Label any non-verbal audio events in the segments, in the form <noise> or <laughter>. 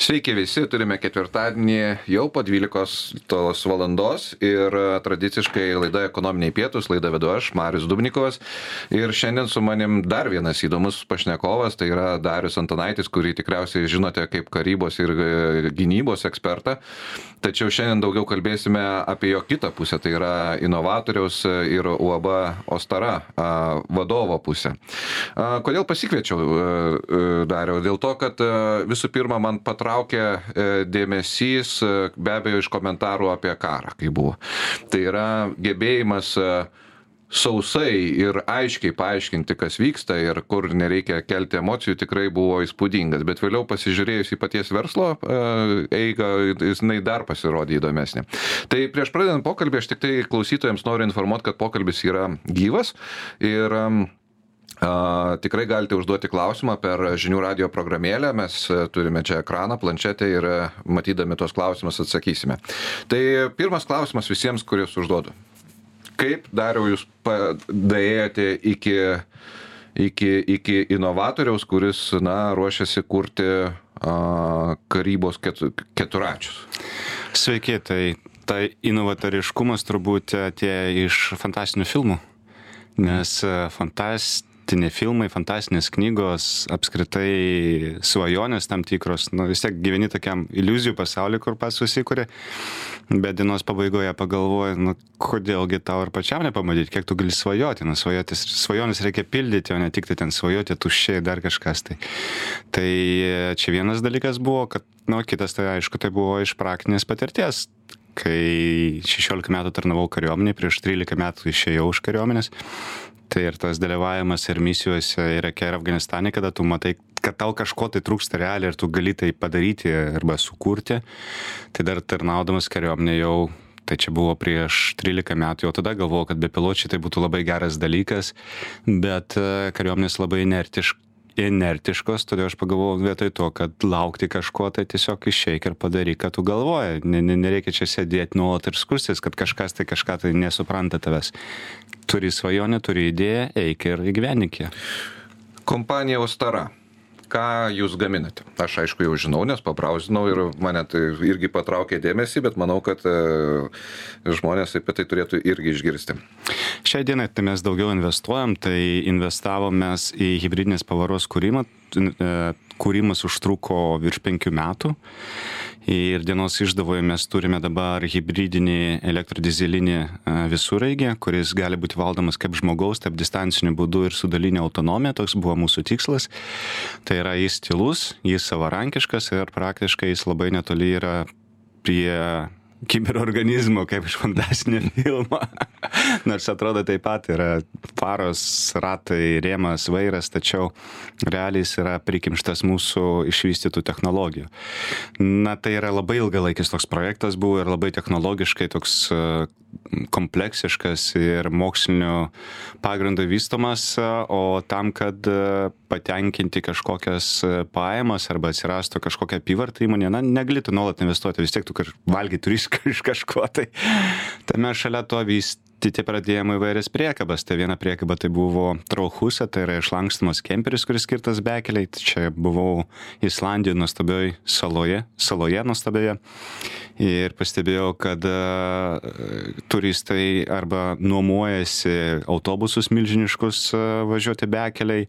Sveiki visi, turime ketvirtadienį jau po 12 tos valandos ir e, tradiciškai laida ekonominiai pietus, laida vedu aš, Marius Dubnikovas. Ir šiandien su manim dar vienas įdomus pašnekovas, tai yra Darius Antonaitis, kurį tikriausiai žinote kaip karybos ir e, gynybos ekspertą. Tačiau šiandien daugiau kalbėsime apie jo kitą pusę, tai yra inovatoriaus ir UAB Ostara vadovo pusę. Kodėl pasikviečiau e, Dariau? Dėl to, kad visų pirma man patraukė traukia e, dėmesys e, be abejo iš komentarų apie karą, kai buvo. Tai yra gebėjimas e, sausai ir aiškiai paaiškinti, kas vyksta ir kur nereikia kelti emocijų, tikrai buvo įspūdingas. Bet vėliau pasižiūrėjus į paties verslo eigą, jinai dar pasirodė įdomesnė. Tai prieš pradedant pokalbį, aš tik tai klausytojams noriu informuoti, kad pokalbis yra gyvas ir A, tikrai galite užduoti klausimą per žinių radio programėlę, mes e, turime čia ekraną, planšetę ir e, matydami tos klausimus atsakysime. Tai pirmas klausimas visiems, kuriuos užduodu. Kaip dariau jūs daėjote iki, iki, iki inovatoriaus, kuris na, ruošiasi kurti a, karybos keturačius? Sveiki, tai tai inovatoriškumas turbūt atėjo iš fantastinių filmų, nes e, fantast fantastiniai filmai, fantastinės knygos, apskritai svajonės tam tikros, nu, vis tiek gyveni tokiam iliuzijų pasauliu, kur pats susikūrė, bet dienos pabaigoje pagalvoji, nu, kodėlgi tau ir pačiam nepamatyti, kiek tu gali svajoti, nu, svajotis, svajonės reikia pildyti, o ne tik tai ten svajoti, tuščiai dar kažkas. Tai, tai čia vienas dalykas buvo, kad, nu, kitas tai aišku, tai buvo iš praktinės patirties. Kai 16 metų tarnavau kariuomenėje, prieš 13 metų išėjau iš kariuomenės, tai ir tas dalyvavimas ir misijose Irake ir Afganistane, kada tu matai, kad tau kažko tai trūksta realiai ir tu gali tai padaryti arba sukurti, tai dar tarnaudamas kariuomenė jau tai čia buvo prieš 13 metų, jau tada galvojau, kad bepiločiai tai būtų labai geras dalykas, bet e, kariuomenės labai inertiškai inertiškos, todėl aš pagalvojau vietoj to, kad laukti kažko, tai tiesiog išeik ir padaryk, ką tu galvoji. Nereikia čia sėdėti nuolat ir skustis, kad kažkas tai kažką tai nesupranta tavęs. Turi svajonę, turi idėją, eik ir įgyvenink ją. Kompanija Ostara. Ką jūs gaminate? Aš aišku jau žinau nes pabrauzinau ir mane tai irgi patraukė dėmesį bet manau kad e, žmonės apie tai turėtų irgi išgirsti. Šiai dienai tai mes daugiau investuojam tai investavom mes į hibridinės pavaros kūrimą e, kūrimas užtruko virš penkių metų ir dienos išdavoje mes turime dabar hibridinį elektrodizelinį e, visureigį, kuris gali būti valdomas kaip žmogaus, taip distanciniu būdu ir su dalinė autonomija, toks buvo mūsų tikslas. Tai yra jis tylus, jis savarankiškas ir praktiškai jis labai netoli yra prie kiberorganizmo, kaip iš fantastinio filmo. <laughs> Nors atrodo taip pat yra paros, ratai, rėmas, vairas, tačiau realiai jis yra prikimštas mūsų išvystytų technologijų. Na tai yra labai ilgalaikis toks projektas buvo ir labai technologiškai toks kompleksiškas ir mokslinio pagrindo vystomas, o tam, kad e, patenkinti kažkokias e, pajamas arba atsirastų kažkokia apyvarta įmonė, na, negalėtų nuolat investuoti, vis tiek tu valgai turi iš kažko, tai, mes šalia to vystyti kiti pradėjom įvairias priekabas. Tai viena priekaba tai buvo trochuse tai yra išlankstomas kemperis kuris skirtas bekelei tai čia buvau islandijoj nuostabioj saloje saloje nuostabioje. Ir pastebėjau kad turistai arba nuomojasi autobusus milžiniškus važiuoti bekeliai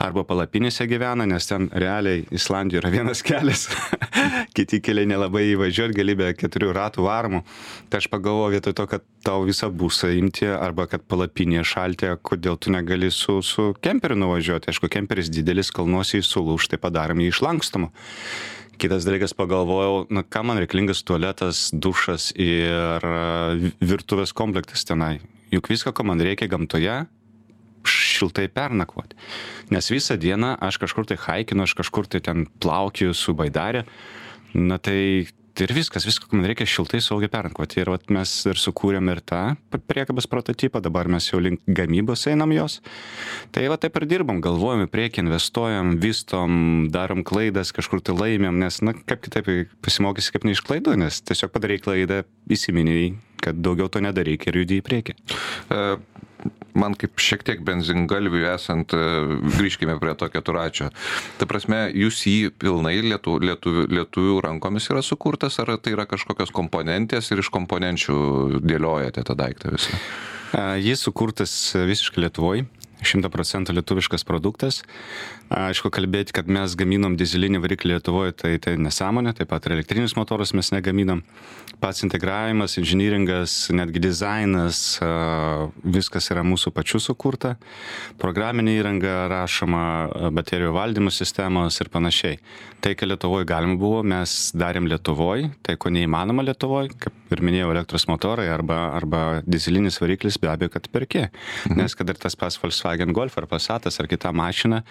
arba palapinėse gyvena nes ten realiai islandijoj yra vienas kelias. <laughs> Kiti keliai nelabai įvažiuot gali be keturių ratų varomų. Tai aš pagalvojau vietoj to kad tau visą būstą imti arba kad palapinėje šalti, kodėl tu negali su, su kemperiu nuvažiuoti. Aišku, kemperis didelis, kalnuosi įsulūž, tai padarom jį išlankstomą. Kitas dalykas pagalvojau, na ką man reikalingas tualetas, dušas ir virtuvės komplektas tenai. Juk viską, ko man reikia gamtoje, šiltai pernakvoti. Nes visą dieną aš kažkur tai haikinu, aš kažkur tai ten plaukiu su baidarė. Na tai ir viskas viską ko man reikia šiltai saugiai pernakvoti ir vat mes ir sukūrėm ir tą priekabos prototipą dabar mes jau link gamybos einam jos tai va taip ir dirbam galvojam į priekį investuojam vystom darom klaidas kažkur tai laimim nes na kaip kitaip pasimokysi kaip ne iš klaidų nes tiesiog padarei klaidą įsiminei kad daugiau to nedaryk ir judi į priekį. E, man kaip šiek tiek benzingalviui esant, e, grįžkime prie to keturačio. Ta prasme, jūs jį pilnai lietu, lietuvių, lietuvių rankomis yra sukurtas, ar tai yra kažkokios komponentės ir iš komponenčių dėliojate tą daiktą visą? Jis sukurtas visiškai Lietuvoje. 100 procentų lietuviškas produktas. Aišku, kalbėti, kad mes gaminom dizelinį variklį Lietuvoje, tai tai nesąmonė, taip pat ir elektrinius motorus mes negaminam. Pats integravimas, inžinieringas, netgi dizainas, viskas yra mūsų pačių sukurta. Programinė įranga rašoma, baterijų valdymo sistemos ir panašiai. Tai, ką Lietuvoje galima buvo, mes darėm Lietuvoje, tai ko neįmanoma Lietuvoje, kaip ir minėjau, elektros motorai arba, arba dizelinis variklis be abejo, kad perki. Mhm. Nes kad ir tas pas Volkswagen Golf ar Passatas ar kita mašina,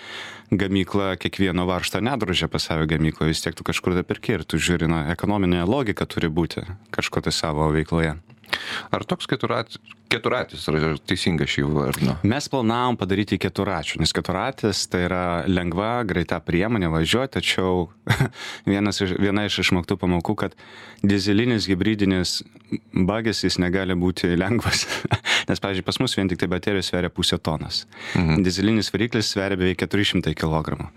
gamykla kiekvieno varžto nedrožia pas save gamykloje, vis tiek tu kažkur tai perki ir tu žiūri, na, ekonominė logika turi būti kažko tai savo veikloje. Ar toks keturatis, keturatis yra teisinga šį vardą? Mes planavom padaryti keturačių, nes keturatis tai yra lengva, greita priemonė važiuoti, tačiau <laughs> vienas iš, viena iš išmoktų pamokų, kad dizelinis hybridinis bagis jis negali būti lengvas. <laughs> nes, pavyzdžiui, pas mus vien tik tai baterijos sveria pusę tonos. Mhm. Dizelinis variklis sveria beveik 400 kg.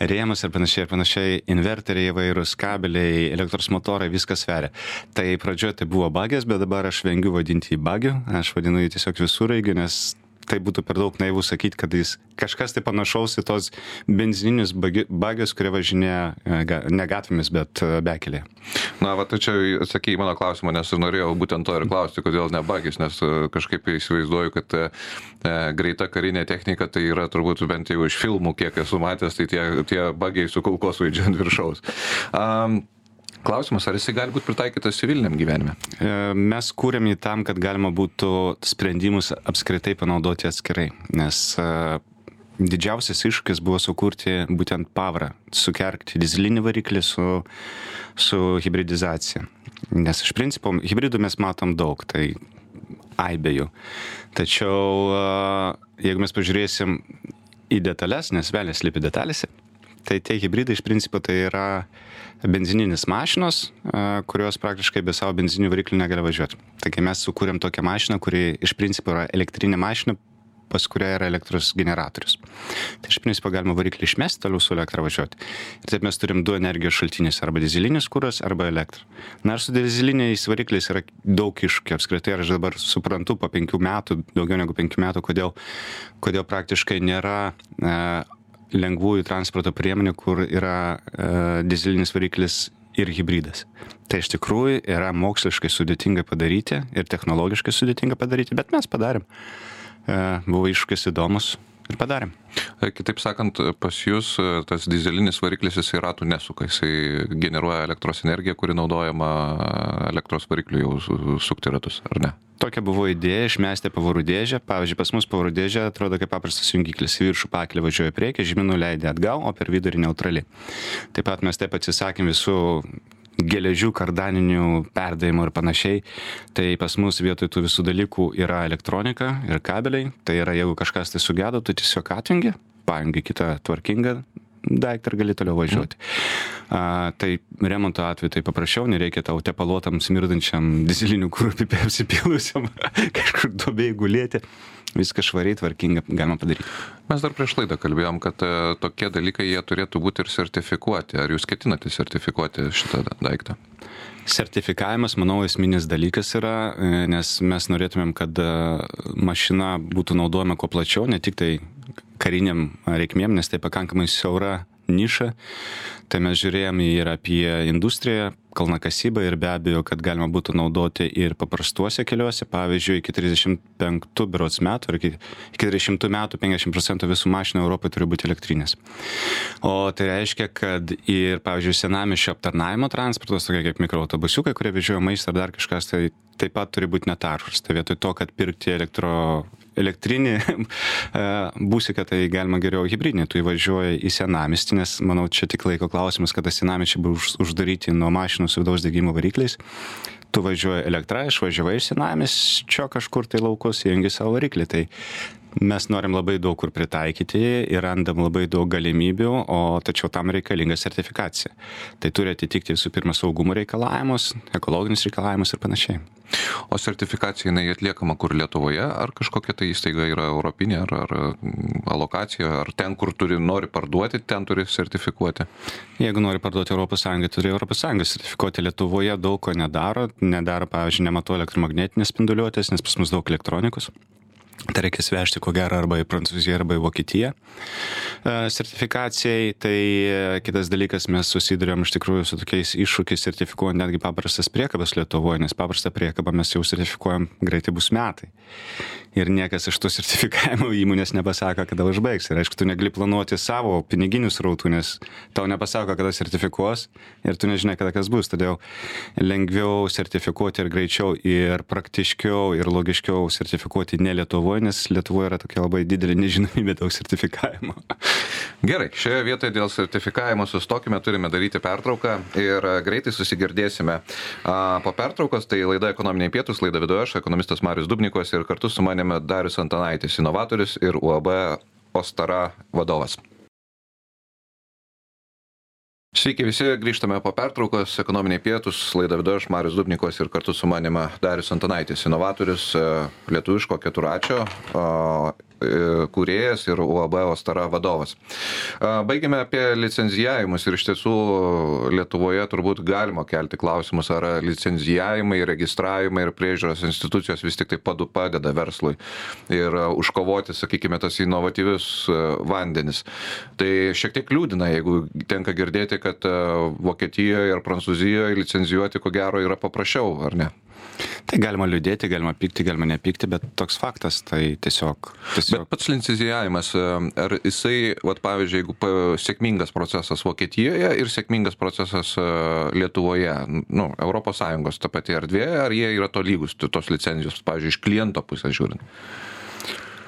Rėmas ir panašiai, ir panašiai, inverteriai įvairūs, kabeliai, elektros motorai, viskas sveria. Tai pradžioje tai buvo bagis, bet dabar aš vengiu vadinti jį bagiu, aš vadinu jį tiesiog visureigiu, nes tai būtų per daug naivų sakyti, kad jis kažkas tai panašaus į tos benzininius bagius, kurie važinėja e, ne gatvėmis, bet e, bekelė. Na, va, tai čia atsakė į mano klausimą, nes norėjau būtent to ir klausti, kodėl ne bagis, nes e, kažkaip įsivaizduoju, kad e, greita karinė technika tai yra turbūt bent jau iš filmų, kiek esu matęs, tai tie, tie bagiai su kulkosvaidžiu ant viršaus. Um, Klausimas, ar jisai gali būti pritaikytas civiliniam gyvenime? E, mes kūrėm jį tam, kad galima būtų sprendimus apskritai panaudoti atskirai, nes e, didžiausias iššūkis buvo sukurti būtent pavarą, sukerkti dizelinį variklį su, su hybridizacija. Nes iš principo hybridų mes matom daug, tai aibėjų. Tačiau e, jeigu mes pažiūrėsim į detalės, nes velnės lipi detalėse, tai tie hybridai iš principo tai yra benzininis mašinos, kurios praktiškai be savo benzininių variklių negali važiuoti. Taigi mes sukūrėm tokią mašiną, kuri iš principo yra elektrinė mašina, pas kurią yra elektros generatorius. Tai iš principo galima variklį išmesti, toliau su elektra važiuoti. Ir taip mes turim du energijos šaltinius, arba dizelinis kūras, arba elektra. Na ir su dizeliniais varikliais yra daug iššūkių apskritai ir aš dabar suprantu po penkių metų, daugiau negu penkių metų, kodėl, kodėl praktiškai nėra e, lengvųjų transporto priemonių, kur yra e, dizelinis variklis ir hybridas. Tai iš tikrųjų yra moksliškai sudėtinga padaryti ir technologiškai sudėtinga padaryti, bet mes padarėm. E, buvo iššūkis įdomus ir padarėm. E, kitaip sakant, pas jūs e, tas dizelinis variklis jisai ratų nesuka, jisai generuoja elektros energiją, kuri naudojama elektros varikliui jau sukti ratus, ar ne? Tokia buvo idėja išmesti pavarų dėžę. Pavyzdžiui, pas mus pavarų dėžė atrodo kaip paprastas jungiklis. Į viršų pakelį važiuoja priekį, žemynų leidė atgal, o per vidurį neutrali. Taip pat mes taip atsisakėm visų geležių, kardaninių perdavimų ir panašiai. Tai pas mus vietoj tų visų dalykų yra elektronika ir kabeliai. Tai yra, jeigu kažkas tai sugedo, tu tiesiog atjungi, pajungi kitą tvarkingą daiktą ir gali toliau važiuoti. Mm. A, tai remonto atveju tai paprasčiau, nereikia tau tepaluotam smirdančiam dizelinių kūrų apsipilusiam <laughs> kažkur dobėjai gulėti. Viską švariai, tvarkingai galima padaryti. Mes dar prieš laidą kalbėjom, kad e, tokie dalykai jie turėtų būti ir sertifikuoti. Ar jūs ketinate sertifikuoti šitą daiktą? Sertifikavimas, manau, esminis dalykas yra, e, nes mes norėtumėm, kad e, mašina būtų naudojama kuo plačiau, ne tik tai kariniam reikmėm, nes tai pakankamai siaura niša. Tai mes žiūrėjome ir apie industriją, kalnakasybą ir be abejo, kad galima būtų naudoti ir paprastuose keliuose. Pavyzdžiui, iki 35 berots metų ar iki, iki 30 metų 50 procentų visų mašinų Europoje turi būti elektrinės. O tai reiškia, kad ir, pavyzdžiui, senamišio aptarnaimo transportas, tokie kaip mikroautobusiukai, kurie vežioja maistą ar dar kažkas, tai taip pat turi būti netaršus. Tai vietoj to, kad pirkti elektro elektrinį <laughs> e, būsiką, tai galima geriau hybridinį. Tu įvažiuoji į senamestį, nes manau, čia tik laiko klausimas, kada senamestį bus uždaryti nuo mašinų su vidaus degimo varikliais. Tu važiuoji elektrą, išvažiavai iš senamesčio kažkur tai laukus, įjungi savo variklį. Tai mes norim labai daug kur pritaikyti ir randam labai daug galimybių, o tačiau tam reikalinga sertifikacija. Tai turi atitikti visų pirma saugumo reikalavimus, ekologinius reikalavimus ir panašiai. O sertifikacija jinai atliekama kur Lietuvoje, ar kažkokia tai įstaiga yra europinė, ar, ar mm, alokacija, ar ten, kur turi, nori parduoti, ten turi sertifikuoti? Jeigu nori parduoti ES, turi ES sertifikuoti. Lietuvoje daug ko nedaro, nedaro, pavyzdžiui, nematau elektromagnetinės spinduliuotės, nes pas mus daug elektronikos. Tai reikės vežti ko gero arba į Prancūziją, arba į Vokietiją e, sertifikacijai. Tai e, kitas dalykas, mes susidurėm iš tikrųjų su tokiais iššūkiais sertifikuojant netgi paprastas priekabas Lietuvoje, nes paprastą priekabą mes jau sertifikuojam greitai bus metai ir niekas iš tų sertifikavimo įmonės nepasako, kada užbaigs. Ir aišku, tu negali planuoti savo piniginių srautų, nes tau nepasako, kada sertifikuos ir tu nežinai, kada kas bus. Todėl lengviau sertifikuoti ir greičiau ir praktiškiau ir logiškiau sertifikuoti ne Lietuvoje, nes Lietuvoje yra tokia labai didelė nežinomybė daug sertifikavimo. <laughs> Gerai, šioje vietoje dėl sertifikavimo sustokime, turime daryti pertrauką ir greitai susigirdėsime. Po pertraukos tai laida ekonominiai pietus, laida vidu aš, ekonomistas Marius Dubnikos ir kartu su manimi manimi Darius Antanaitis, inovatorius ir UAB Ostara vadovas. Sveiki visi, grįžtame po pertraukos, ekonominiai pietus, laida vidu aš, Marius Dubnikos ir kartu su manima Darius Antanaitis, inovatorius, e, lietuviško keturačio kūrėjas ir UAB Ostara vadovas. Baigėme apie licenzijavimus ir iš tiesų Lietuvoje turbūt galima kelti klausimus, ar licenzijavimai, registravimai ir priežiūros institucijos vis tik tai padeda verslui ir užkovoti, sakykime, tas inovatyvius vandenis. Tai šiek tiek liūdina, jeigu tenka girdėti, kad Vokietijoje ir Prancūzijoje licenzijuoti ko gero yra paprasčiau, ar ne? Tai galima liūdėti, galima pykti, galima nepykti, bet toks faktas, tai tiesiog. tiesiog... Bet pats licencijavimas, e, ar jisai, vat, pavyzdžiui, jeigu sėkmingas procesas Vokietijoje ir sėkmingas procesas e, Lietuvoje, nu, ES ta pati erdvė, ar jie yra to lygus, tos licenzijos, pavyzdžiui, iš kliento pusės žiūrint?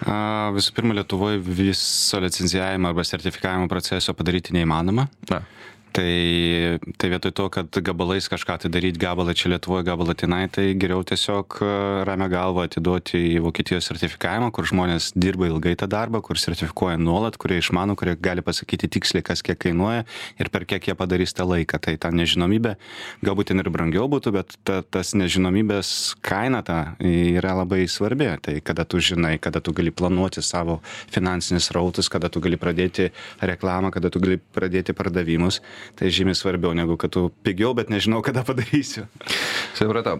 Visų pirma, Lietuvoje viso licenzijavimo arba sertifikavimo proceso padaryti neįmanoma. Na tai tai vietoj to kad gabalais kažką tai daryt gabalą čia lietuvoj gabalą tenai tai geriau tiesiog e, ramia galva atiduoti į vokietijos sertifikavimą kur žmonės dirba ilgai tą darbą kur sertifikuoja nuolat kurie išmano kurie gali pasakyti tiksliai kas kiek kainuoja ir per kiek jie padarys tą laiką. Tai ta nežinomybė galbūt ten ir brangiau būtų bet ta tas nežinomybės kaina ta yra labai svarbi. Tai kada tu žinai kada tu gali planuoti savo finansinius srautus kada tu gali pradėti reklamą kada tu gali pradėti pardavimus tai žymiai svarbiau negu kad tu pigiau, bet nežinau, kada padarysiu. Supratau.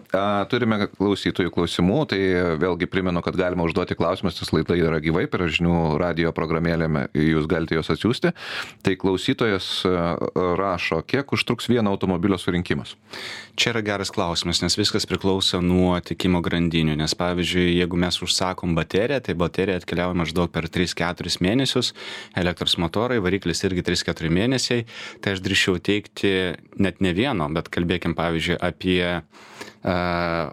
Turime klausytojų klausimų, tai vėlgi primenu, kad galima užduoti klausimus, tas laidai yra gyvai per žinių radio programėlėme, jūs galite juos atsiųsti. Tai klausytojas rašo, kiek užtruks vieno automobilio surinkimas? Čia yra geras klausimas, nes viskas priklauso nuo tikimo grandinių, nes pavyzdžiui, jeigu mes užsakom bateriją, tai baterija atkeliauja maždaug per 3-4 mėnesius, elektros motorai, variklis irgi 3-4 mėnesiai, tai aš drįšiau teikti net ne vieno, bet kalbėkim pavyzdžiui apie uh,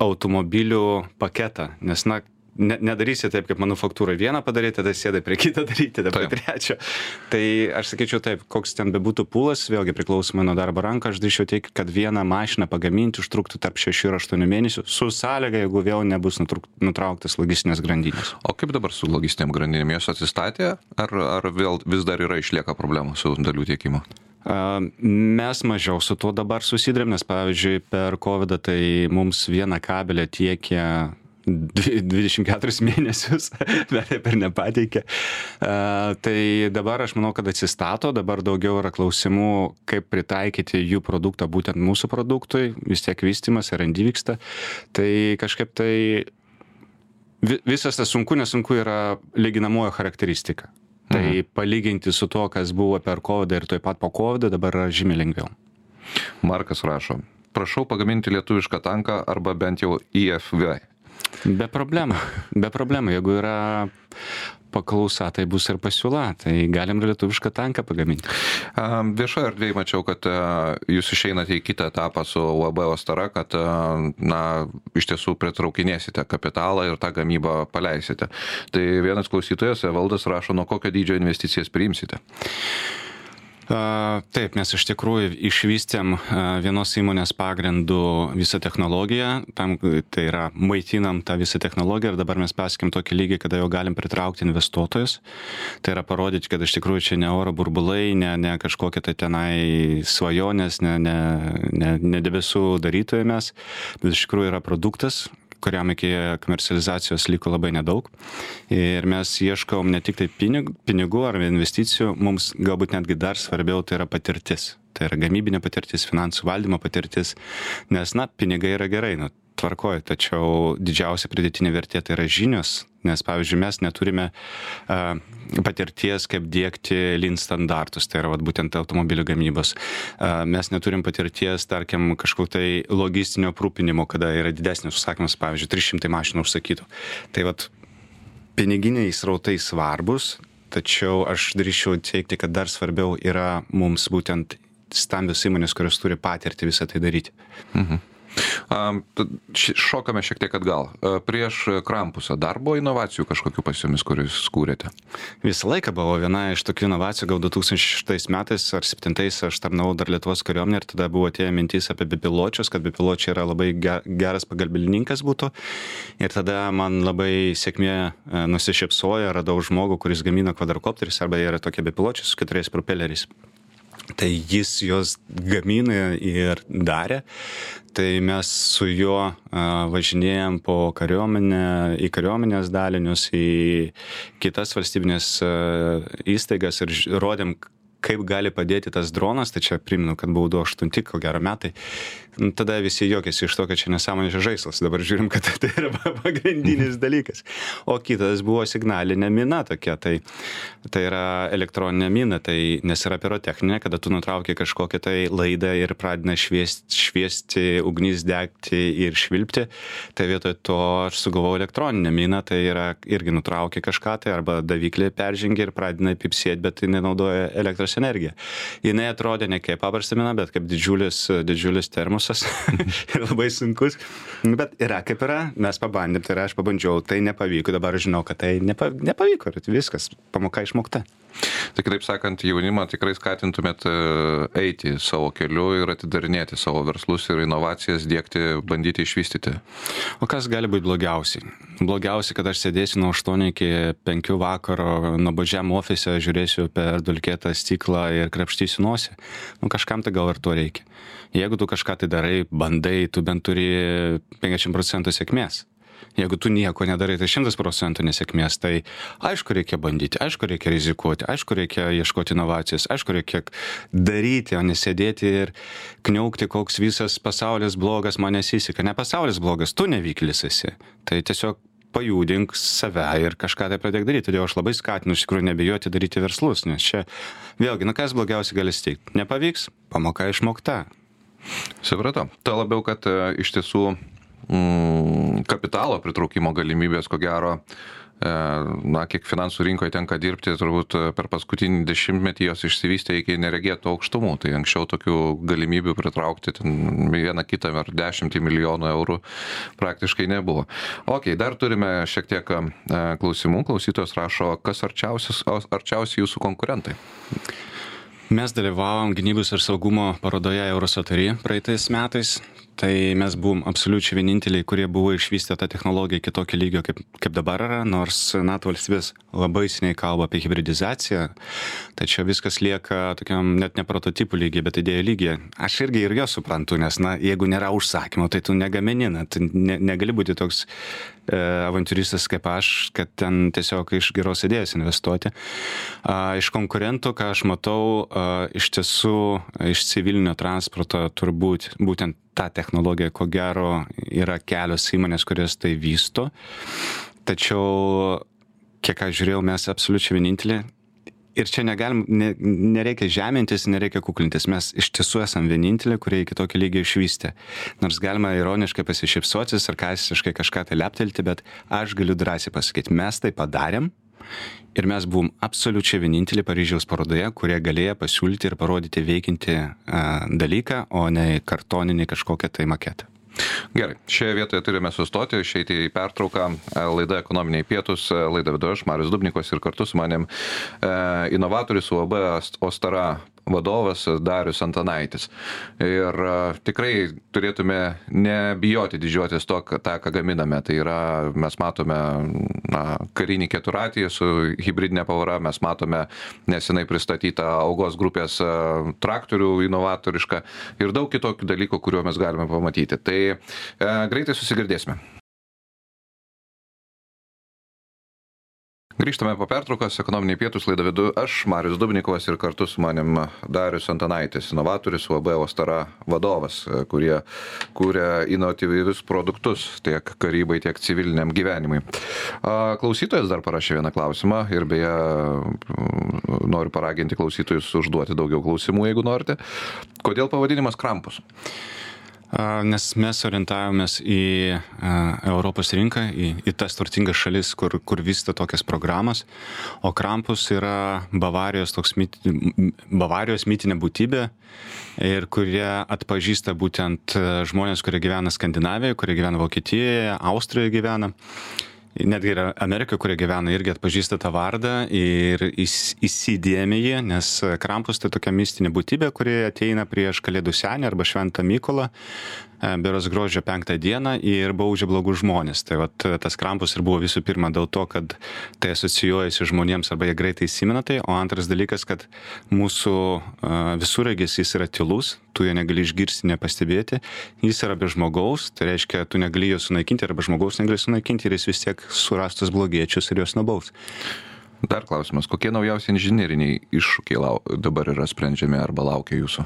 automobilių paketą, nes na, ne, nedarysi taip, kaip manufaktūrai vieną padaryti, tada sėdai prie kitą <laughs> daryti, tada prie trečio. Tai aš sakyčiau taip, koks ten bebūtų pūlas, vėlgi priklausomai nuo darbo ranką, aš drįšiau teikti, kad vieną mašiną pagaminti užtruktų tarp 6 ir 8 mėnesių, su sąlyga, jeigu vėl nebus nutrauktas logistinės grandinės. O kaip dabar su logistiniam grandinėm, jos atsistatė, ar, ar vėl vis dar yra išlieka problemų su dalių tiekimu? Mes mažiau su tuo dabar susidurėm, nes pavyzdžiui per COVID tai mums vieną kabelę tiekė 24 mėnesius, <laughs> bet taip ir nepateikė. Tai dabar aš manau, kad atsistato, dabar daugiau yra klausimų, kaip pritaikyti jų produktą būtent mūsų produktui, vis tiek vystimas, R&D vyksta. Tai kažkaip tai visas tas sunku, nesunku yra lyginamojo charakteristika. Tai mhm. palyginti su to, kas buvo per COVID ir taip pat po COVID, dabar yra žymiai lengviau. Markas rašo, prašau pagaminti lietuvišką tanką arba bent jau IFV. Be problemų, be problemų. Jeigu yra paklausa, tai bus ir pasiūla. Tai galim ir lietuvišką tanką pagaminti. Viešoje erdvėje mačiau, kad jūs išeinate į kitą etapą su UAB Ostara, kad na, iš tiesų pritraukinėsite kapitalą ir tą gamybą paleisite. Tai vienas klausytojas, Valdas, rašo, nuo kokio dydžio investicijas priimsite. Taip, mes iš tikrųjų išvystėm vienos įmonės pagrindų visą technologiją, tam, tai yra maitinam tą visą technologiją ir dabar mes pasiekėm tokį lygį, kada jau galim pritraukti investuotojus. Tai yra parodyti, kad iš tikrųjų čia ne oro burbulai, ne, ne kažkokie tai tenai svajonės, ne, ne, ne, ne debesų darytojai mes, bet iš tikrųjų yra produktas, kuriam iki komercializacijos liko labai nedaug. Ir mes ieškom ne tik tai pinigų, ar investicijų, mums galbūt netgi dar svarbiau tai yra patirtis. Tai yra gamybinė patirtis, finansų valdymo patirtis, nes, na, pinigai yra gerai, nu, tvarkoja, tačiau didžiausia pridėtinė vertė tai yra žinios, nes, pavyzdžiui, mes neturime uh, patirties, kaip dėkti lin standartus, tai yra vat, būtent automobilių gamybos. Uh, mes neturim patirties, tarkim, kažkokio tai logistinio aprūpinimo, kada yra didesnis užsakymas, pavyzdžiui, 300 mašinų užsakytų. Tai vat, piniginiai srautai svarbus, tačiau aš drįšiau teikti, kad dar svarbiau yra mums būtent stambios įmonės, kurios turi patirtį visą tai daryti. Mhm. Šokame šiek tiek atgal. Prieš Krampusą dar buvo inovacijų kažkokių pas jumis, kuriuos kūrėte? Visą laiką buvo viena iš tokių inovacijų, gal 2006 metais ar 2007 aš tarnavau dar Lietuvos kariuomenė ir tada buvo tie mintys apie bepiločius, kad bepiločiai yra labai geras pagalbininkas būtų. Ir tada man labai sėkmė e, nusišypsojo, radau žmogų, kuris gamina kvadrokopterius arba yra tokie bepiločiai su keturiais propeleriais. Tai jis juos gamina ir darė. Tai mes su juo važinėjom po kariuomenę, į kariuomenės dalinius, į kitas valstybinės įstaigas ir rodėm, kaip gali padėti tas dronas, tai čia primenu, kad buvau 28, ko gero metai, tada visi juokėsi iš to, kad čia nesąmonės žaislas, dabar žiūrim, kad tai yra pagrindinis dalykas. O kitas buvo signalinė mina tokia, tai, tai yra elektroninė mina, tai nes yra pirotechninė, kada tu nutrauki kažkokią tai laidą ir pradina šviesti, šviesti ugnis degti ir švilpti, tai vietoj to aš sugalvojau elektroninę miną, tai yra irgi nutraukia kažką tai arba daviklį peržengia ir pradina pipsėti, bet tai nenaudoja elektros energiją. Jinai atrodė ne kaip paprasta mina, bet kaip didžiulis, didžiulis termosas <laughs> ir labai sunkus. Bet yra kaip yra, mes pabandėm, tai yra aš pabandžiau, tai nepavyko, dabar žinau, kad tai nepa, nepavyko ir viskas, pamoka išmokta. Tai kitaip sakant, jaunimą tikrai skatintumėt e, eiti savo keliu ir atidarinėti savo verslus ir inovacijas, dėkti, bandyti išvystyti. O kas gali būti blogiausiai? Blogiausiai, kad aš sėdėsiu nuo 8 iki 5 vakaro nuobodžiam ofise, žiūrėsiu per dulkėtą stiklą ir krapštysiu nosį. Nu, kažkam tai gal ir to reikia. Jeigu tu kažką tai darai, bandai, tu bent turi 50 procentų sėkmės. Jeigu tu nieko nedarai, tai 100 procentų nesėkmės. Tai aišku, reikia bandyti, aišku, reikia rizikuoti, aišku, reikia ieškoti inovacijos, aišku, reikia daryti, o nesėdėti ir kniaukti, koks visas pasaulis blogas, man nesiseka. Ne pasaulis blogas, tu nevykėlis esi. Tai tiesiog pajudink save ir kažką tai pradėk daryti. Todėl aš labai skatinu iš tikrųjų nebijoti daryti verslus, nes čia vėlgi, na kas blogiausia gali steigti. Nepavyks, pamoka išmokta. Supratau. Tuo labiau, kad e, iš tiesų mm, kapitalo pritraukimo galimybės, ko gero, e, na, kiek finansų rinkoje tenka dirbti, turbūt per paskutinį dešimtmetį jos išsivystė iki neregėtų aukštumų. Tai anksčiau tokių galimybių pritraukti vieną kitą ar dešimtį milijonų eurų praktiškai nebuvo. Ok, dar turime šiek tiek e, klausimų. Klausytojos rašo, kas arčiausiai jūsų konkurentai? Mes dalyvavom gynybos ir saugumo parodoje Eurosatory praeitais metais tai mes buvom absoliučiai vieninteliai kurie buvo išvystę tą technologiją iki tokio lygio kaip kaip dabar yra nors nato valstybės labai seniai kalba apie hibridizaciją. Tačiau viskas lieka tokiam net ne prototipų lygy bet idėjų lygyje aš irgi ir juos suprantu nes na jeigu nėra užsakymo tai tu negamini na tu ne negali būti toks e, avantiūristas kaip aš kad ten tiesiog iš geros idėjos investuoti. A, iš konkurentų ką aš matau a, iš tiesų iš civilinio transporto turbūt būtent ta technologija, ko gero, yra kelios įmonės, kurios tai vysto. Tačiau, kiek aš žiūrėjau, mes absoliučiai vieninteliai. Ir čia negalim, ne, nereikia žemintis, nereikia kuklintis. Mes iš tiesų esame vieninteliai, kurie iki tokio lygio išvystė. Nors galima ironiškai pasišypsoti, sarkastiškai kažką tai leptelti, bet aš galiu drąsiai pasakyti, mes tai padarėm ir mes buvom absoliučiai vieninteliai Paryžiaus parodoje, kurie galėjo pasiūlyti ir parodyti veikinti dalyką, o ne kartoninį kažkokią tai maketą. Gerai, šioje vietoje turime sustoti, išeiti į pertrauką. Laida ekonominiai pietus, laida vedu aš, Marius Dubnikos ir kartu su manim e, inovatorius UAB Ostara vadovas Darius Antanaitis. Ir tikrai turėtume nebijoti didžiuotis to, tą, ką gaminame. Tai yra, mes matome na, karinį keturatį su hybridinė pavara, mes matome nesenai pristatytą augos grupės traktorių inovatorišką ir daug kitokių dalykų, kuriuo mes galime pamatyti. Tai e, greitai susigirdėsime. Grįžtame po pertraukos, ekonominiai pietus laidą vedu aš, Marius Dubnikovas ir kartu su manim Darius Antanaitis, inovatorius UAB Ostara vadovas, kurie kūrė inovatyvius produktus tiek karybai, tiek civiliniam gyvenimui. Klausytojas dar parašė vieną klausimą ir beje noriu paraginti klausytojus užduoti daugiau klausimų, jeigu norite. Kodėl pavadinimas Krampus? Nes mes orientavomės į Europos rinką, į, į tas turtingas šalis, kur, kur vyksta tokias programas, o Krampus yra Bavarijos, mit, Bavarijos mitinė būtybė ir kurie atpažįsta būtent žmonės, kurie gyvena Skandinavijoje, kurie gyvena Vokietijoje, Austrijoje gyvena netgi ir Amerika, kurie gyvena, irgi atpažįsta tą vardą ir įsidėmė jį, nes Krampus tai tokia mistinė būtybė, kuri ateina prieš Kalėdų senį arba Šventą Mykolą E, beros gruodžio penktą dieną ir baudžia blogus žmonės. Tai vat, tas krampus ir buvo visų pirma dėl to, kad tai asocijuojasi žmonėms arba jie greitai įsimena tai, o antras dalykas, kad mūsų uh, visureigis jis yra tylus, tu jo negali išgirsti, nepastebėti, jis yra be žmogaus, tai reiškia, tu negali jo sunaikinti arba žmogaus negali sunaikinti ir jis vis tiek surastas blogiečius ir juos nubaus. Dar klausimas, kokie naujausi inžinieriniai iššūkiai lau, dabar yra sprendžiami arba laukia jūsų?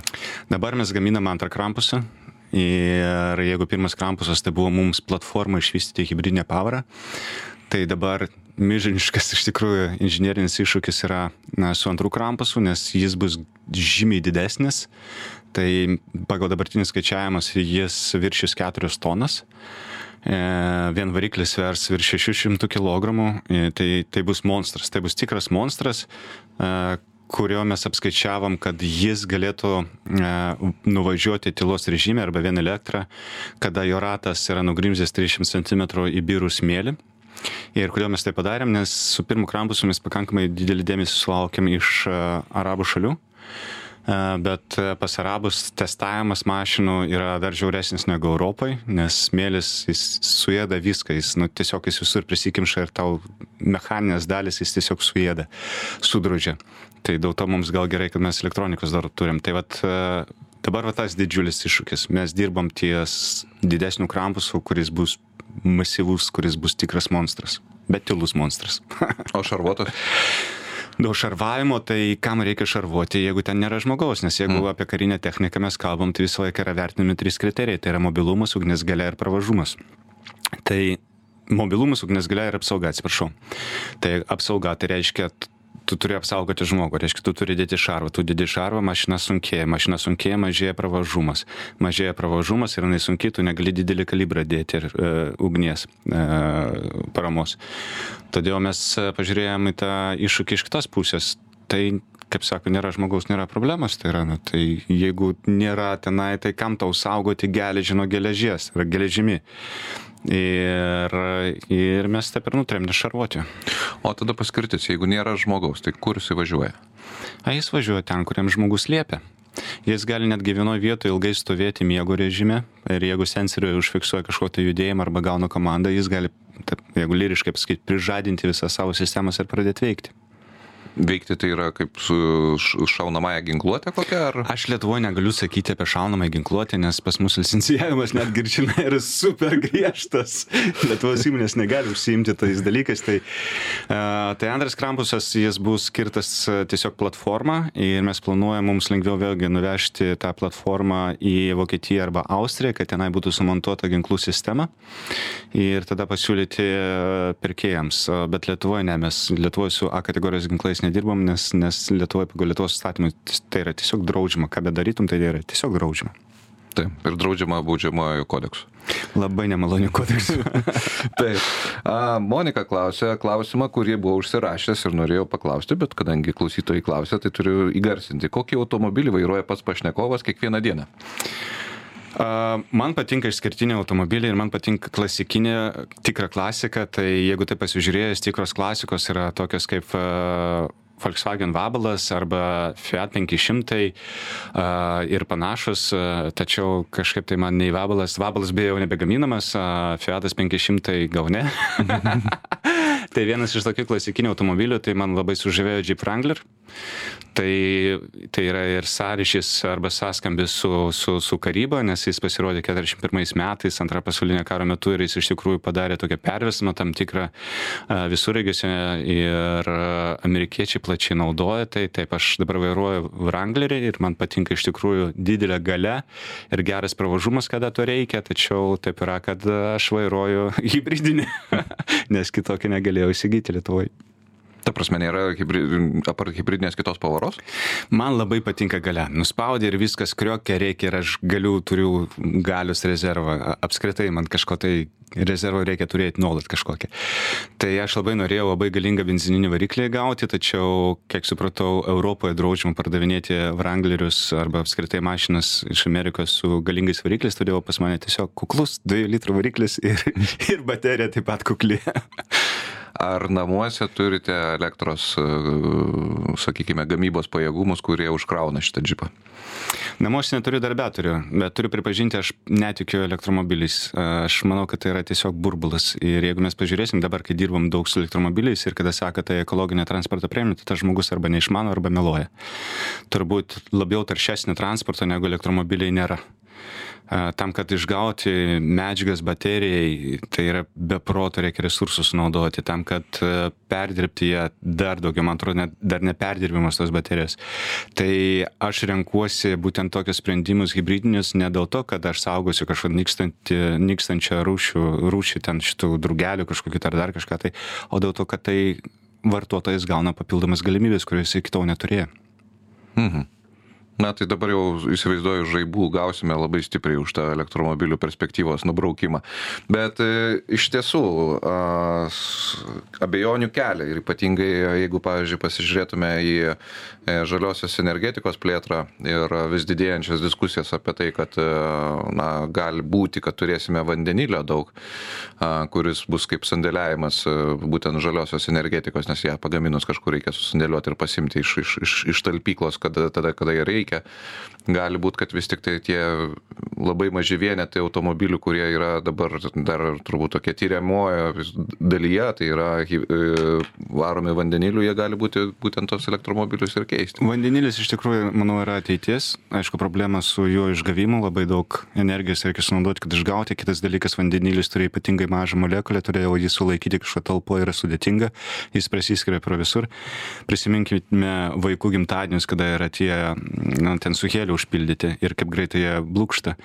Dabar mes gaminame antrą krampusą, Ir jeigu pirmas kampusas tai buvo mums platforma išvystyti hybridinę pavarą, tai dabar milžiniškas iš tikrųjų inžinierinis iššūkis yra na, su antrų kampusu, nes jis bus žymiai didesnis. Tai pagal dabartinis skaičiavimas jis viršys 4 tonas. E, vien variklis svers virš 600 kg, e, tai, tai bus monstras, tai bus tikras monstras, e, kurio mes apskaičiavom, kad jis galėtų e, nuvažiuoti tylos režime arba vien elektrą, kada jo ratas yra nugrimzęs 300 cm į birų smėlį. Ir kodėl mes tai padarėm, nes su pirmu krampusu mes pakankamai didelį dėmesį sulaukėm iš e, arabų šalių bet pas arabus testavimas mašinų yra dar žiauresnis negu Europai, nes smėlis jis suėda viską, jis nu, tiesiog jis visur prisikimša ir tau mechaninės dalis jis tiesiog suėda, sudrožia. Tai dėl to mums gal gerai, kad mes elektronikos dar turim. Tai vat, dabar va tas didžiulis iššūkis. Mes dirbam ties didesnių krampusų, kuris bus masyvus, kuris bus tikras monstras, bet tylus monstras. <laughs> o šarvuotas? Dėl šarvavimo, tai kam reikia šarvuoti, jeigu ten nėra žmogaus, nes jeigu mm. apie karinę techniką mes kalbam, tai visą laiką yra vertinami trys kriterijai - tai yra mobilumas, ugnis galia ir pravažumas. Tai mobilumas, ugnis galia ir apsauga, atsiprašau. Tai apsauga tai reiškia tu turi apsaugoti žmogų, reiškia, tu turi dėti šarvą, tu dėdi šarvą, mašina sunkėja, mašina sunkėja, mažėja pravažumas. Mažėja pravažumas ir jinai sunkiai, tu negali didelį kalibrą dėti ir uh, ugnies uh, paramos. Todėl mes pažiūrėjome į tą iššūkį iš kitos pusės. Tai kaip sako, nėra žmogaus, nėra problemos, tai yra, nu, tai jeigu nėra tenai, tai kam tau saugoti geležį nuo geležies, yra geležimi. Ir, ir mes taip ir nutrėm nešarvuoti. O tada paskirtis, jeigu nėra žmogaus, tai kur jis važiuoja? A, jis važiuoja ten, kuriam žmogus liepia. Jis gali netgi vienoje vietoje ilgai stovėti miego režime ir jeigu sensoriui užfiksuoja kažkokį judėjimą arba gauna komandą, jis gali, taip, jeigu lyriškai pasakyti, prižadinti visą savo sistemas ir pradėti veikti veikti tai yra kaip su šaunamąją ginkluotę kokia ar? Aš Lietuvoje negaliu sakyti apie šaunamąją ginkluotę, nes pas mus licencijavimas netgi ir žinai yra super griežtas. Lietuvos įmonės negali užsiimti tais dalykais. Tai, tai antras krampusas, jis bus skirtas tiesiog platformą ir mes planuojame mums lengviau vėlgi nuvežti tą platformą į Vokietiją arba Austriją, kad tenai būtų sumontuota ginklų sistema ir tada pasiūlyti pirkėjams. Bet Lietuvoje ne, mes Lietuvoje su A kategorijos ginklais nedirbam, nes, nes Lietuvoje pagal Lietuvos įstatymus tai yra tiesiog draudžiama. Ką bedarytum, tai yra tiesiog draudžiama. Taip, ir draudžiama baudžiamojo kodeksu. Labai nemalonių kodeksų. <laughs> Taip. A, Monika klausė klausimą, kurį buvau užsirašęs ir norėjau paklausti, bet kadangi klausytojai klausė, tai turiu įgarsinti. Kokį automobilį vairuoja pats pašnekovas kiekvieną dieną? Man patinka išskirtiniai automobiliai ir man patinka klasikinė tikra klasika, tai jeigu tai pasižiūrėjęs, tikros klasikos yra tokios kaip Volkswagen Vabalas arba Fiat 500 ir panašus, tačiau kažkaip tai man nei Vabalas, Vabalas beje jau nebegaminamas, Fiatas 500 gal ne. <laughs> tai vienas iš tokių klasikinių automobilių, tai man labai sužavėjo Jeep Wrangler. Tai, tai yra ir sąryšys arba sąskambis su, su, su karyba, nes jis pasirodė 41 metais, antrą pasaulinio karo metu ir jis iš tikrųjų padarė tokią pervesimą tam tikrą visureigiuose ir amerikiečiai plačiai naudoja. Tai taip, aš dabar vairuoju Wranglerį ir man patinka iš tikrųjų didelė gale ir geras pravažumas, kada to reikia, tačiau taip yra, kad aš vairuoju hybridinį, <laughs> nes kitokį negalėjau įsigyti Lietuvoje. Ta prasme, nėra hybrid, apart hybridinės kitos pavaros? Man labai patinka gale. Nuspaudė ir viskas kriokia reikia ir aš galiu, turiu galius rezervą. Apskritai man kažko tai rezervą reikia turėti nuolat kažkokią. Tai aš labai norėjau labai galingą benzininį variklį gauti, tačiau, kiek supratau, Europoje draudžiama pardavinėti Wranglerius arba apskritai mašinas iš Amerikos su galingais varikliais, todėl pas mane tiesiog kuklus 2 litrų variklis ir, <laughs> ir baterija taip pat kukli. <laughs> ar namuose turite elektros, e, sakykime, gamybos pajėgumus, kurie užkrauna šitą džipą? Namuose neturiu darbetorių, bet turiu pripažinti, aš netikiu elektromobiliais. Aš manau, kad tai yra tiesiog burbulas. Ir jeigu mes pažiūrėsim dabar, kai dirbam daug su elektromobiliais ir kada sako, tai ekologinė transporto priemonė, tai tas žmogus arba neišmano, arba meluoja. Turbūt labiau taršesnio transporto negu elektromobiliai nėra tam, kad išgauti medžiagas baterijai, tai yra be proto reikia resursus naudoti, tam, kad perdirbti ją dar daugiau, man atrodo, net, dar neperdirbimas tos baterijos. Tai aš renkuosi būtent tokius sprendimus hybridinius ne dėl to, kad aš saugosiu kažkokią nykstančią rūšių, rūšį ten šitų drugelių kažkokių ar dar kažką tai, o dėl to, kad tai vartotojas gauna papildomas galimybės, kurias iki tol neturėjo. Mhm na tai dabar jau įsivaizduoju žaibų gausime labai stipriai už tą elektromobilių perspektyvos nubraukimą. Bet e, iš tiesų abejonių kelia ir ypatingai jeigu pavyzdžiui pasižiūrėtume į e, žaliosios energetikos plėtrą ir vis didėjančias diskusijas apie tai kad e, na gali būti kad turėsime vandenilio daug kuris bus kaip sandėliavimas būtent žaliosios energetikos nes ją pagaminus kažkur reikia susandėliuot ir pasiimti iš iš iš iš talpyklos kada tada kada reikia reikia. Gali būti, kad vis tik tai tie labai maži vienetai automobilių, kurie yra dabar dar turbūt tokie tyriamojo dalyje, tai yra e, varomi vandeniliu, jie gali būti būtent tos elektromobilius ir keisti. Vandenilis iš tikrųjų, manau, yra ateities. Aišku, problema su jo išgavimu, labai daug energijos reikia sunaudoti, kad išgauti. Kitas dalykas, vandenilis turi ypatingai mažą molekulę, todėl jį sulaikyti kažko talpo yra sudėtinga, jis prasiskiria pro visur. Prisiminkime vaikų gimtadienius, kada yra tie na, ten su heliu užpildyti ir kaip greitai jie blūkšta.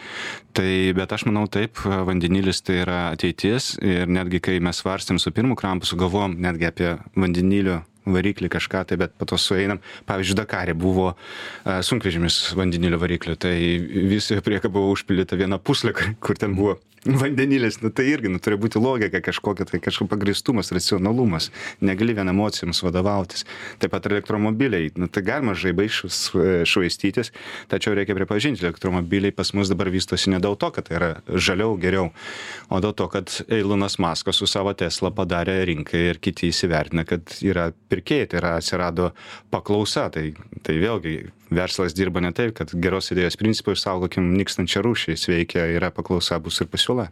Tai, bet aš manau taip, vandenilis tai yra ateitis ir netgi kai mes svarstėm su pirmu krampusu, galvom netgi apie vandenilio variklį kažką tai, bet po to sueinam. Pavyzdžiui, Dakarė buvo sunkvežimis vandenilio variklių, tai visoje prieka buvo užpildyta viena puslė, kur ten buvo vandenilis, nu, tai irgi nu, turi būti logika kažkokia, tai kažkoks pagristumas, racionalumas. Negali vien emocijoms vadovautis. Taip pat elektromobiliai, nu, tai galima žaibai švaistytis, tačiau reikia pripažinti, elektromobiliai pas mus dabar vystosi ne dėl to, kad tai yra žaliau, geriau, o dėl to, kad Eilunas Maskas su savo Tesla padarė rinkai ir kiti įsivertina, kad yra pirkėjai, tai yra atsirado paklausa. Tai, tai vėlgi verslas dirba ne taip, kad geros idėjos principų išsaugokim nykstančią rūšį, sveikia yra paklausa, bus ir pasiūla.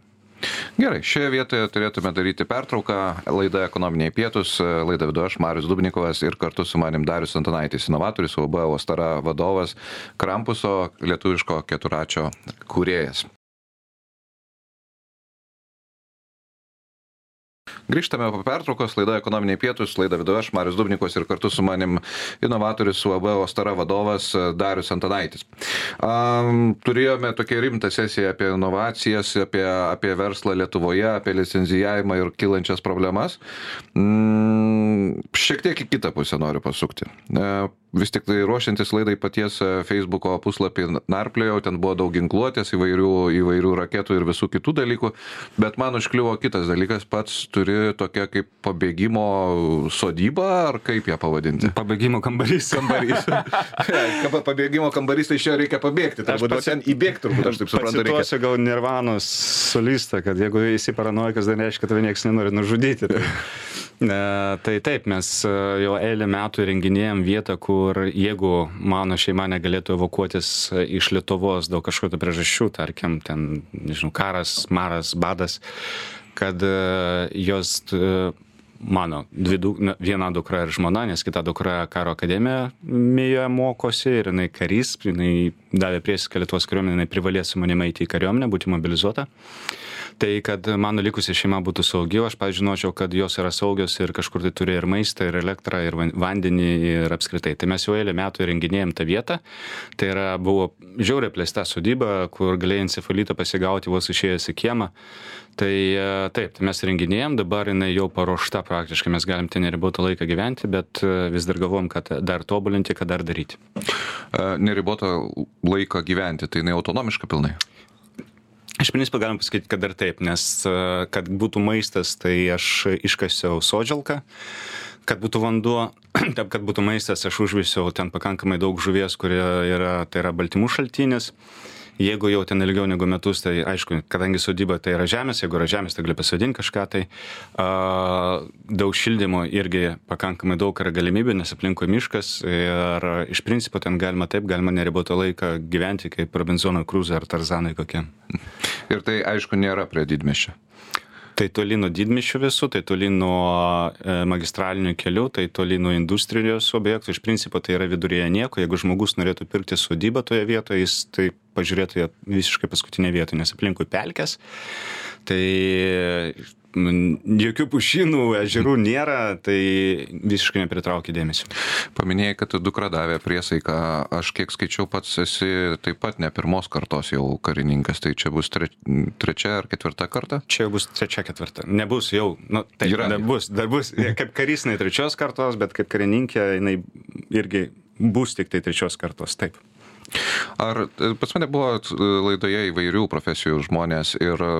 Gerai, šioje vietoje turėtume daryti pertrauką. Laida ekonominiai pietus, laida vidu aš, Marius Dubnikovas ir kartu su manim Darius Antanaitis, inovatorius, UB Ostara vadovas, Krampuso lietuviško keturačio kūrėjas. Grįžtame po pertraukos, laida ekonominiai pietus, laida vidu aš, Marius Dubnikovas ir kartu su manim inovatorius UAB Ostara vadovas Darius Antanaitis. Um, turėjome tokią rimtą sesiją apie inovacijas, apie, apie verslą Lietuvoje, apie licenzijavimą ir kilančias problemas. Mm, šiek tiek į kitą pusę noriu pasukti. Vis tik tai ruošiantis laidai paties e, Facebooko puslapį narpliojau, ten buvo daug ginkluotės, įvairių, įvairių raketų ir visų kitų dalykų, bet man užkliuvo kitas dalykas, pats turi tokia kaip pabėgimo sodyba, ar kaip ją pavadinti? Pabėgimo kambarys. <laughs> Kambarys. <laughs> pabėgimo kambarys, tai iš jo reikia pabėgti, turbūt pasi... ten įbėgti, turbūt aš taip suprantu. Reikia gal Nirvanos solistą, kad jeigu esi paranoikas, tai nereiškia, kad tave niekas nenori nužudyti. Tai... <laughs> Tai taip, mes e, jau eilę metų renginėjom vietą, kur jeigu mano šeima negalėtų evakuotis e, iš Lietuvos dėl kažkokio priežasčių, tarkim, ten, nežinau, karas, maras, badas, kad e, jos mano dvi du viena dukra ir žmona nes kita dukra karo akademijoje mokosi ir jinai karys jinai davė priesaiką lietuvos kariuomenei jinai privalės su manim eiti į kariuomenę būti mobilizuota tai kad mano likusi šeima būtų saugi o aš pavyzdžiui žinočiau kad jos yra saugios ir kažkur tai turi ir maistą ir elektrą ir vandenį ir apskritai tai mes jau eilę metų įrenginėjam tą vietą tai yra buvo žiauriai apleista sodyba kur galėjai encefalitą pasigauti vos išėjęs į kiemą tai taip tai mes įrenginėjam dabar jinai jau paruošta praktiškai mes galim ten neribotą laiką gyventi, bet e, vis dar galvom, kad dar tobulinti, kad dar daryti. E, neribotą laiką gyventi, tai jinai autonomiška pilnai? Iš principo galim pasakyti, kad dar taip, nes e, kad būtų maistas, tai aš iškasiau sodžalką, kad būtų vanduo, <clears throat> taip kad būtų maistas, aš užvisiau ten pakankamai daug žuvies, kurie yra, tai yra baltymų šaltinis. Jeigu jau ten ilgiau negu metus, tai aišku, kadangi sodyba tai yra žemės, jeigu yra žemės, tai gali pasodinti kažką tai. A, daug šildymo irgi pakankamai daug yra galimybių, nes aplinkui miškas ir iš principo ten galima taip, galima neribotą laiką gyventi kaip Robinsono Crusoe ar Tarzanai kokie. Ir tai aišku nėra prie didmešio tai toli nuo didmiesčių visų, tai toli nuo e, magistralinių kelių, tai toli nuo industrijos objektų. Iš principo tai yra viduryje nieko. Jeigu žmogus norėtų pirkti sodybą toje vietoje, jis tai pažiūrėtų ją visiškai paskutinė vieta, nes aplinkui pelkės. Tai jokių pušynų, ežerų nėra, tai visiškai nepritraukia dėmesio. Paminėjai, kad dukra davė priesaiką, aš kiek skaičiau pats esi taip pat ne pirmos kartos jau karininkas, tai čia bus tre, trečia ar ketvirta karta? Čia bus trečia, ketvirta. Nebus jau, nu, tai yra. Nebus, dar bus, kaip karys jinai trečios kartos, bet kaip karininkė jinai irgi bus tik tai trečios kartos, taip. Ar e, pas mane buvo e, laidoje įvairių profesijų žmonės ir e,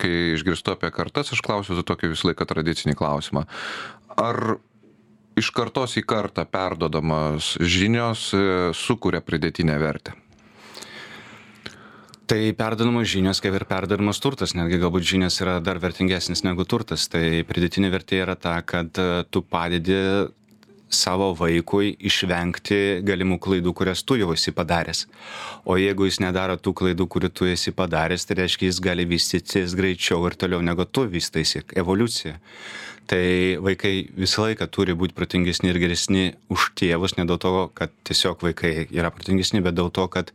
kai išgirstu apie kartas, aš klausiu tokį visą laiką tradicinį klausimą. Ar iš kartos į kartą perdodamas žinios sukuria pridėtinę vertę? Tai perdodamos žinios, kaip ir perdodamas turtas, netgi galbūt žinios yra dar vertingesnis negu turtas. Tai pridėtinė vertė yra ta, kad tu padedi savo vaikui išvengti galimų klaidų, kurias tu jau esi padaręs. O jeigu jis nedaro tų klaidų, kurių tu esi padaręs, tai reiškia, jis gali vystytis greičiau ir toliau negu tu vystaisi. Evoliucija. Tai vaikai visą laiką turi būti protingesni ir geresni už tėvus, ne dėl to, kad tiesiog vaikai yra protingesni, bet dėl to, kad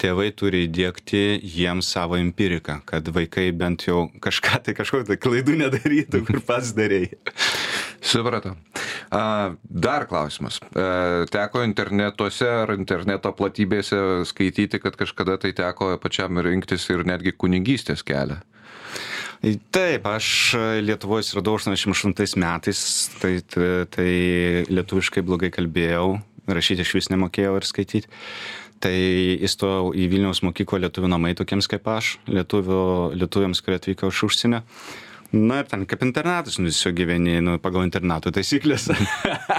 tėvai turi įdėkti jiems savo empiriką, kad vaikai bent jau kažką tai kažkokių tai klaidų nedarytų, kur pats darėjai. Supratau. Dar klausimas. Teko internetuose ar interneto platybėse skaityti, kad kažkada tai teko pačiam rinktis ir netgi kunigystės kelią. Taip, aš Lietuvoje radau 88 metais, tai, tai, tai lietuviškai blogai kalbėjau, rašyti iš vis nemokėjau ir skaityti. Tai įstojau į Vilniaus mokyklą lietuvių namai tokiems kaip aš, lietuvių, lietuviams, kurie atvyko iš užsienio. Na ir ten kaip internatas nu tiesiog gyveni nu pagal internato taisykles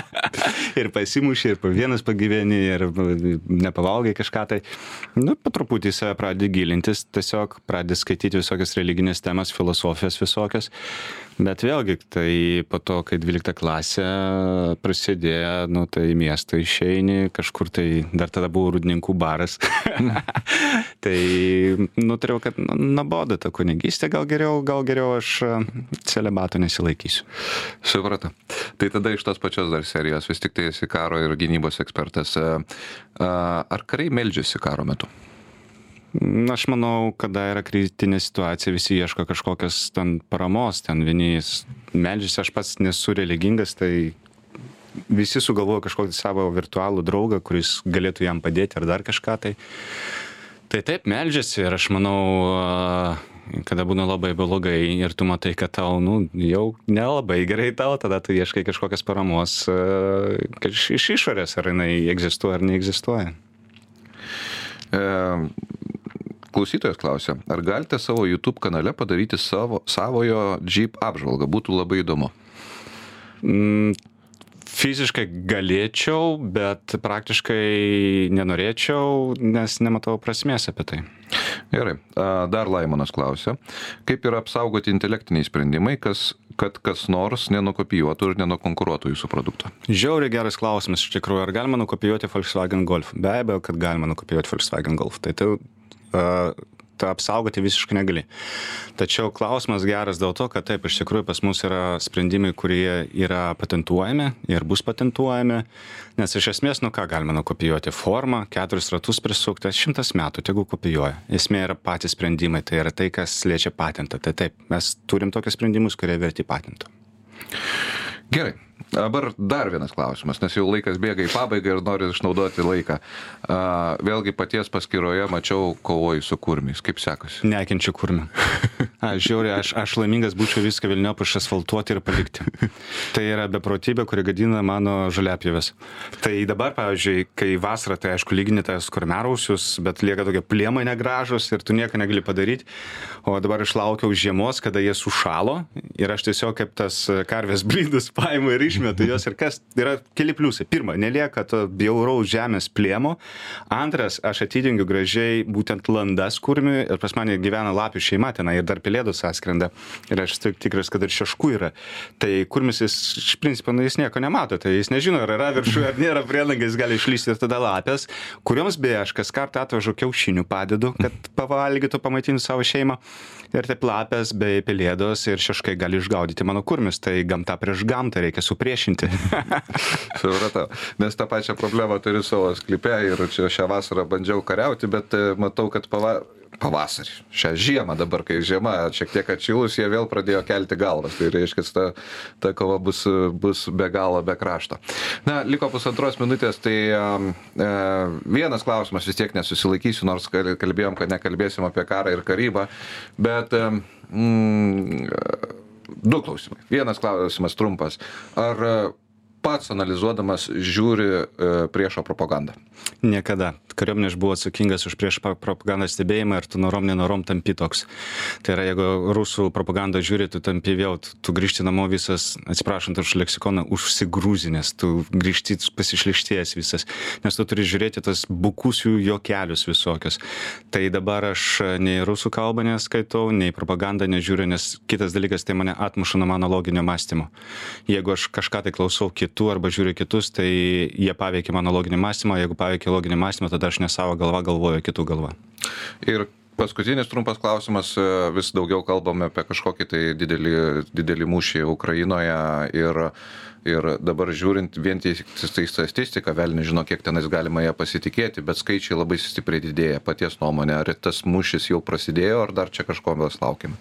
<laughs> ir pasimuši ir vienas pagyveni ir nepavalgai kažką tai. Nu po truputį į save pradedi gilintis tiesiog pradedi skaityti visokias religines temas filosofijas visokias bet vėlgi tai po to kai dvylikta klasė prasidėjo nu tai į miestą išeini kažkur tai dar tada buvo rūdninkų baras. <laughs> Tai nutariau kad nu nuobodu ta kunigystė gal geriau gal geriau aš celibato nesilaikysiu. Supratau. Tai tada iš tos pačios dar serijos vis tiktai esi karo ir gynybos ekspertas. Ar kariai meldžiasi karo metu Aš manau, kada yra kritinė situacija, visi ieško kažkokios ten paramos, ten vieni medžiasi, aš pats nesu religingas, tai visi sugalvoja kažkokį savo virtualų draugą, kuris galėtų jam padėti ar dar kažką tai. Tai taip, meldžiasi ir aš manau, kada būna labai blogai ir tu matai, kad tau, nu, jau nelabai gerai tau, tada tu ieškai kažkokios paramos iš išorės, ar jinai egzistuoja ar neegzistuoja. Klausytojas klausia, ar galite savo YouTube kanale padaryti savo, savojo Jeep apžvalgą? Būtų labai įdomu. Mm, fiziškai galėčiau, bet praktiškai nenorėčiau, nes nematau prasmės apie tai. Gerai, dar Laimonas klausia, kaip yra apsaugoti intelektiniai sprendimai, kas, kad kas nors nenukopijuotų ir nenukonkuruotų jūsų produkto? Žiauriai geras klausimas iš tikrųjų, ar galima nukopijuoti Volkswagen Golf? Be abejo, kad galima nukopijuoti Volkswagen Golf. Tai tai tą apsaugoti visiškai negali. Tačiau klausimas geras dėl to, kad taip, iš tikrųjų pas mus yra sprendimai, kurie yra patentuojami ir bus patentuojami, nes iš esmės, nu ką galima nukopijuoti formą, keturis ratus prisukti, šimtas metų, tegu kopijuoja. Esmė yra patys sprendimai, tai yra tai, kas liečia patentą. Tai taip, mes turim tokius sprendimus, kurie verti patento. Gerai, Dabar dar vienas klausimas, nes jau laikas bėga į pabaigą ir noriu išnaudoti laiką. A, vėlgi paties paskyroje mačiau kovoji su kurmiais. Kaip sekasi? Nekenčiu kurmių. <laughs> Aš žiauriai, aš, aš laimingas būčiau viską Vilniop išasfaltuoti ir palikti. Tai yra beprotybė, kuri gadina mano žaliapjėves. Tai dabar, pavyzdžiui, kai vasara, tai aišku, lygini tas kurmerausius, bet lieka tokie pliemai negražus ir tu nieko negali padaryti. O dabar išlaukiau žiemos, kada jie sušalo ir aš tiesiog kaip tas karvės <laughs> brydus paimu ir išmetu <laughs> juos. Ir kas yra keli pliusai. Pirma, nelieka to bjauraus žemės pliemo. Antras, aš atidengiu gražiai būtent landas kurmiui ir pas mane gyvena lapių šeima tenai ir dar pelėdos atskrenda. Ir aš tik tikras, kad ir šeškų yra. Tai kurmis jis iš principo, nu, jis nieko nemato, tai jis nežino, ar yra viršuje, ar nėra prielangai, jis gali išlysti ir tada lapės, kurioms beje aš kas kartą atvežu kiaušinių padedu, kad pavalgytų, pamaitintų savo šeimą. Ir taip lapės bei pelėdos ir šeškai gali išgaudyti mano kurmis. Tai gamta prieš gamtą reikia supriešinti. <laughs> Supratau. Nes tą pačią problemą turiu savo sklype ir čia šią vasarą bandžiau kariauti, bet e, matau, kad pava pavasarį, šią žiemą dabar, kai žiema šiek tiek atšilus, jie vėl pradėjo kelti galvas. Tai reiškia, ta, ta kova bus, bus be galo, be krašto. Na, liko pusantros minutės, tai e, vienas klausimas vis tiek nesusilaikysiu, nors kalbėjom, kad nekalbėsim apie karą ir karybą, bet e, mm, du klausimai. Vienas klausimas trumpas. Ar pats analizuodamas žiūri e, priešo propagandą? Niekada. Kariuomenė aš buvau atsakingas už prieš propagandą stebėjimą ir tu norom nenorom tampi toks. Tai yra, jeigu rusų propagandą žiūri, tu tampi vėl, tu, grįžti namo visas, atsiprašant už leksikoną, užsigrūzinės, tu grįžti pasišlištėjęs visas, nes tu turi žiūrėti tas bukus jų jokelius visokius. Tai dabar aš nei rusų kalbą neskaitau, nei propagandą nežiūriu, nes kitas dalykas tai mane atmuša nuo mano loginio mąstymo. Jeigu aš kažką tai klausau kitų arba žiūriu kitus, tai jie paveikia mano loginį mąstymą, jeigu paveikia loginį mąstymą, tada aš ne savo galva galvoju, kitų galva. Ir paskutinis trumpas klausimas, vis daugiau kalbame apie kažkokį tai didelį, didelį mūšį Ukrainoje ir, ir dabar žiūrint vien tai statistiką, vėl nežino, kiek tenais galima ją pasitikėti, bet skaičiai labai stipriai didėja. Paties nuomonė, ar tas mūšis jau prasidėjo, ar dar čia kažko mes laukiam?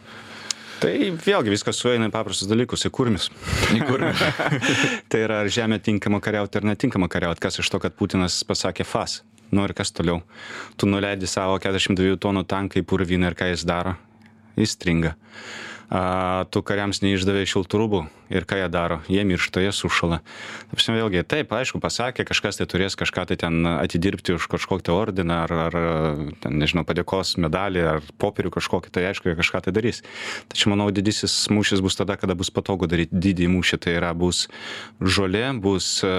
Tai vėlgi viskas sueina į paprastus dalykus, į kurmis. Į kurmis. <laughs> tai yra, ar žemė tinkama kariauti ar netinkama kariauti, kas iš to, kad Putinas pasakė fas. Nu ir kas toliau? Tu nuleidi savo 42 tonų tanką į purvyną ir ką jis daro? Jis stringa. A, tu kariams neišdavė šiltų rūbų, ir ką jie daro? Jie miršta jie sušąla. Ta prasme vėlgi taip aišku pasakė kažkas tai turės kažką tai ten atidirbti už kažkokį tai ordiną ar ar ten nežinau padėkos medalį ar popierių kažkokį tai aišku jie kažką tai darys. Tačiau manau didysis mūšis bus tada kada bus patogu daryt didįjį mūšį. Tai yra bus žolė bus e,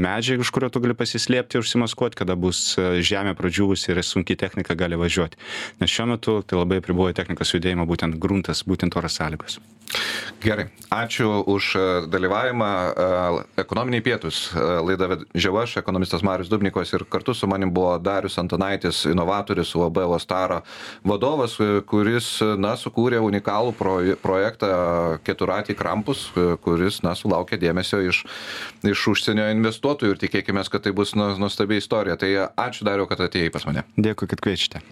medžiai už kurio tu gali pasislėpti užsimaskuot kada bus e, žemė pradžiūvusi ir sunki technika gali važiuoti. Nes šiuo metu tai labai apriboja technikos judėjimą būtent gruntas būtent oro sąlygos. Gerai. Ačiū už e, dalyvavimą. E, ekonominiai pietus e, laidą vedžiau aš, ekonomistas Marius Dubnikovas ir kartu su manim buvo Darius Antonaitis, inovatorius UAB Lostaro vadovas, kuris, na, sukūrė unikalų projektą Keturatį Krampus, kuris, na, sulaukė dėmesio iš, iš užsienio investuotojų ir tikėkime, kad tai bus nuostabi istorija. Tai ačiū Dariu, kad atėjai pas mane. Dėkui, kad kviečiate.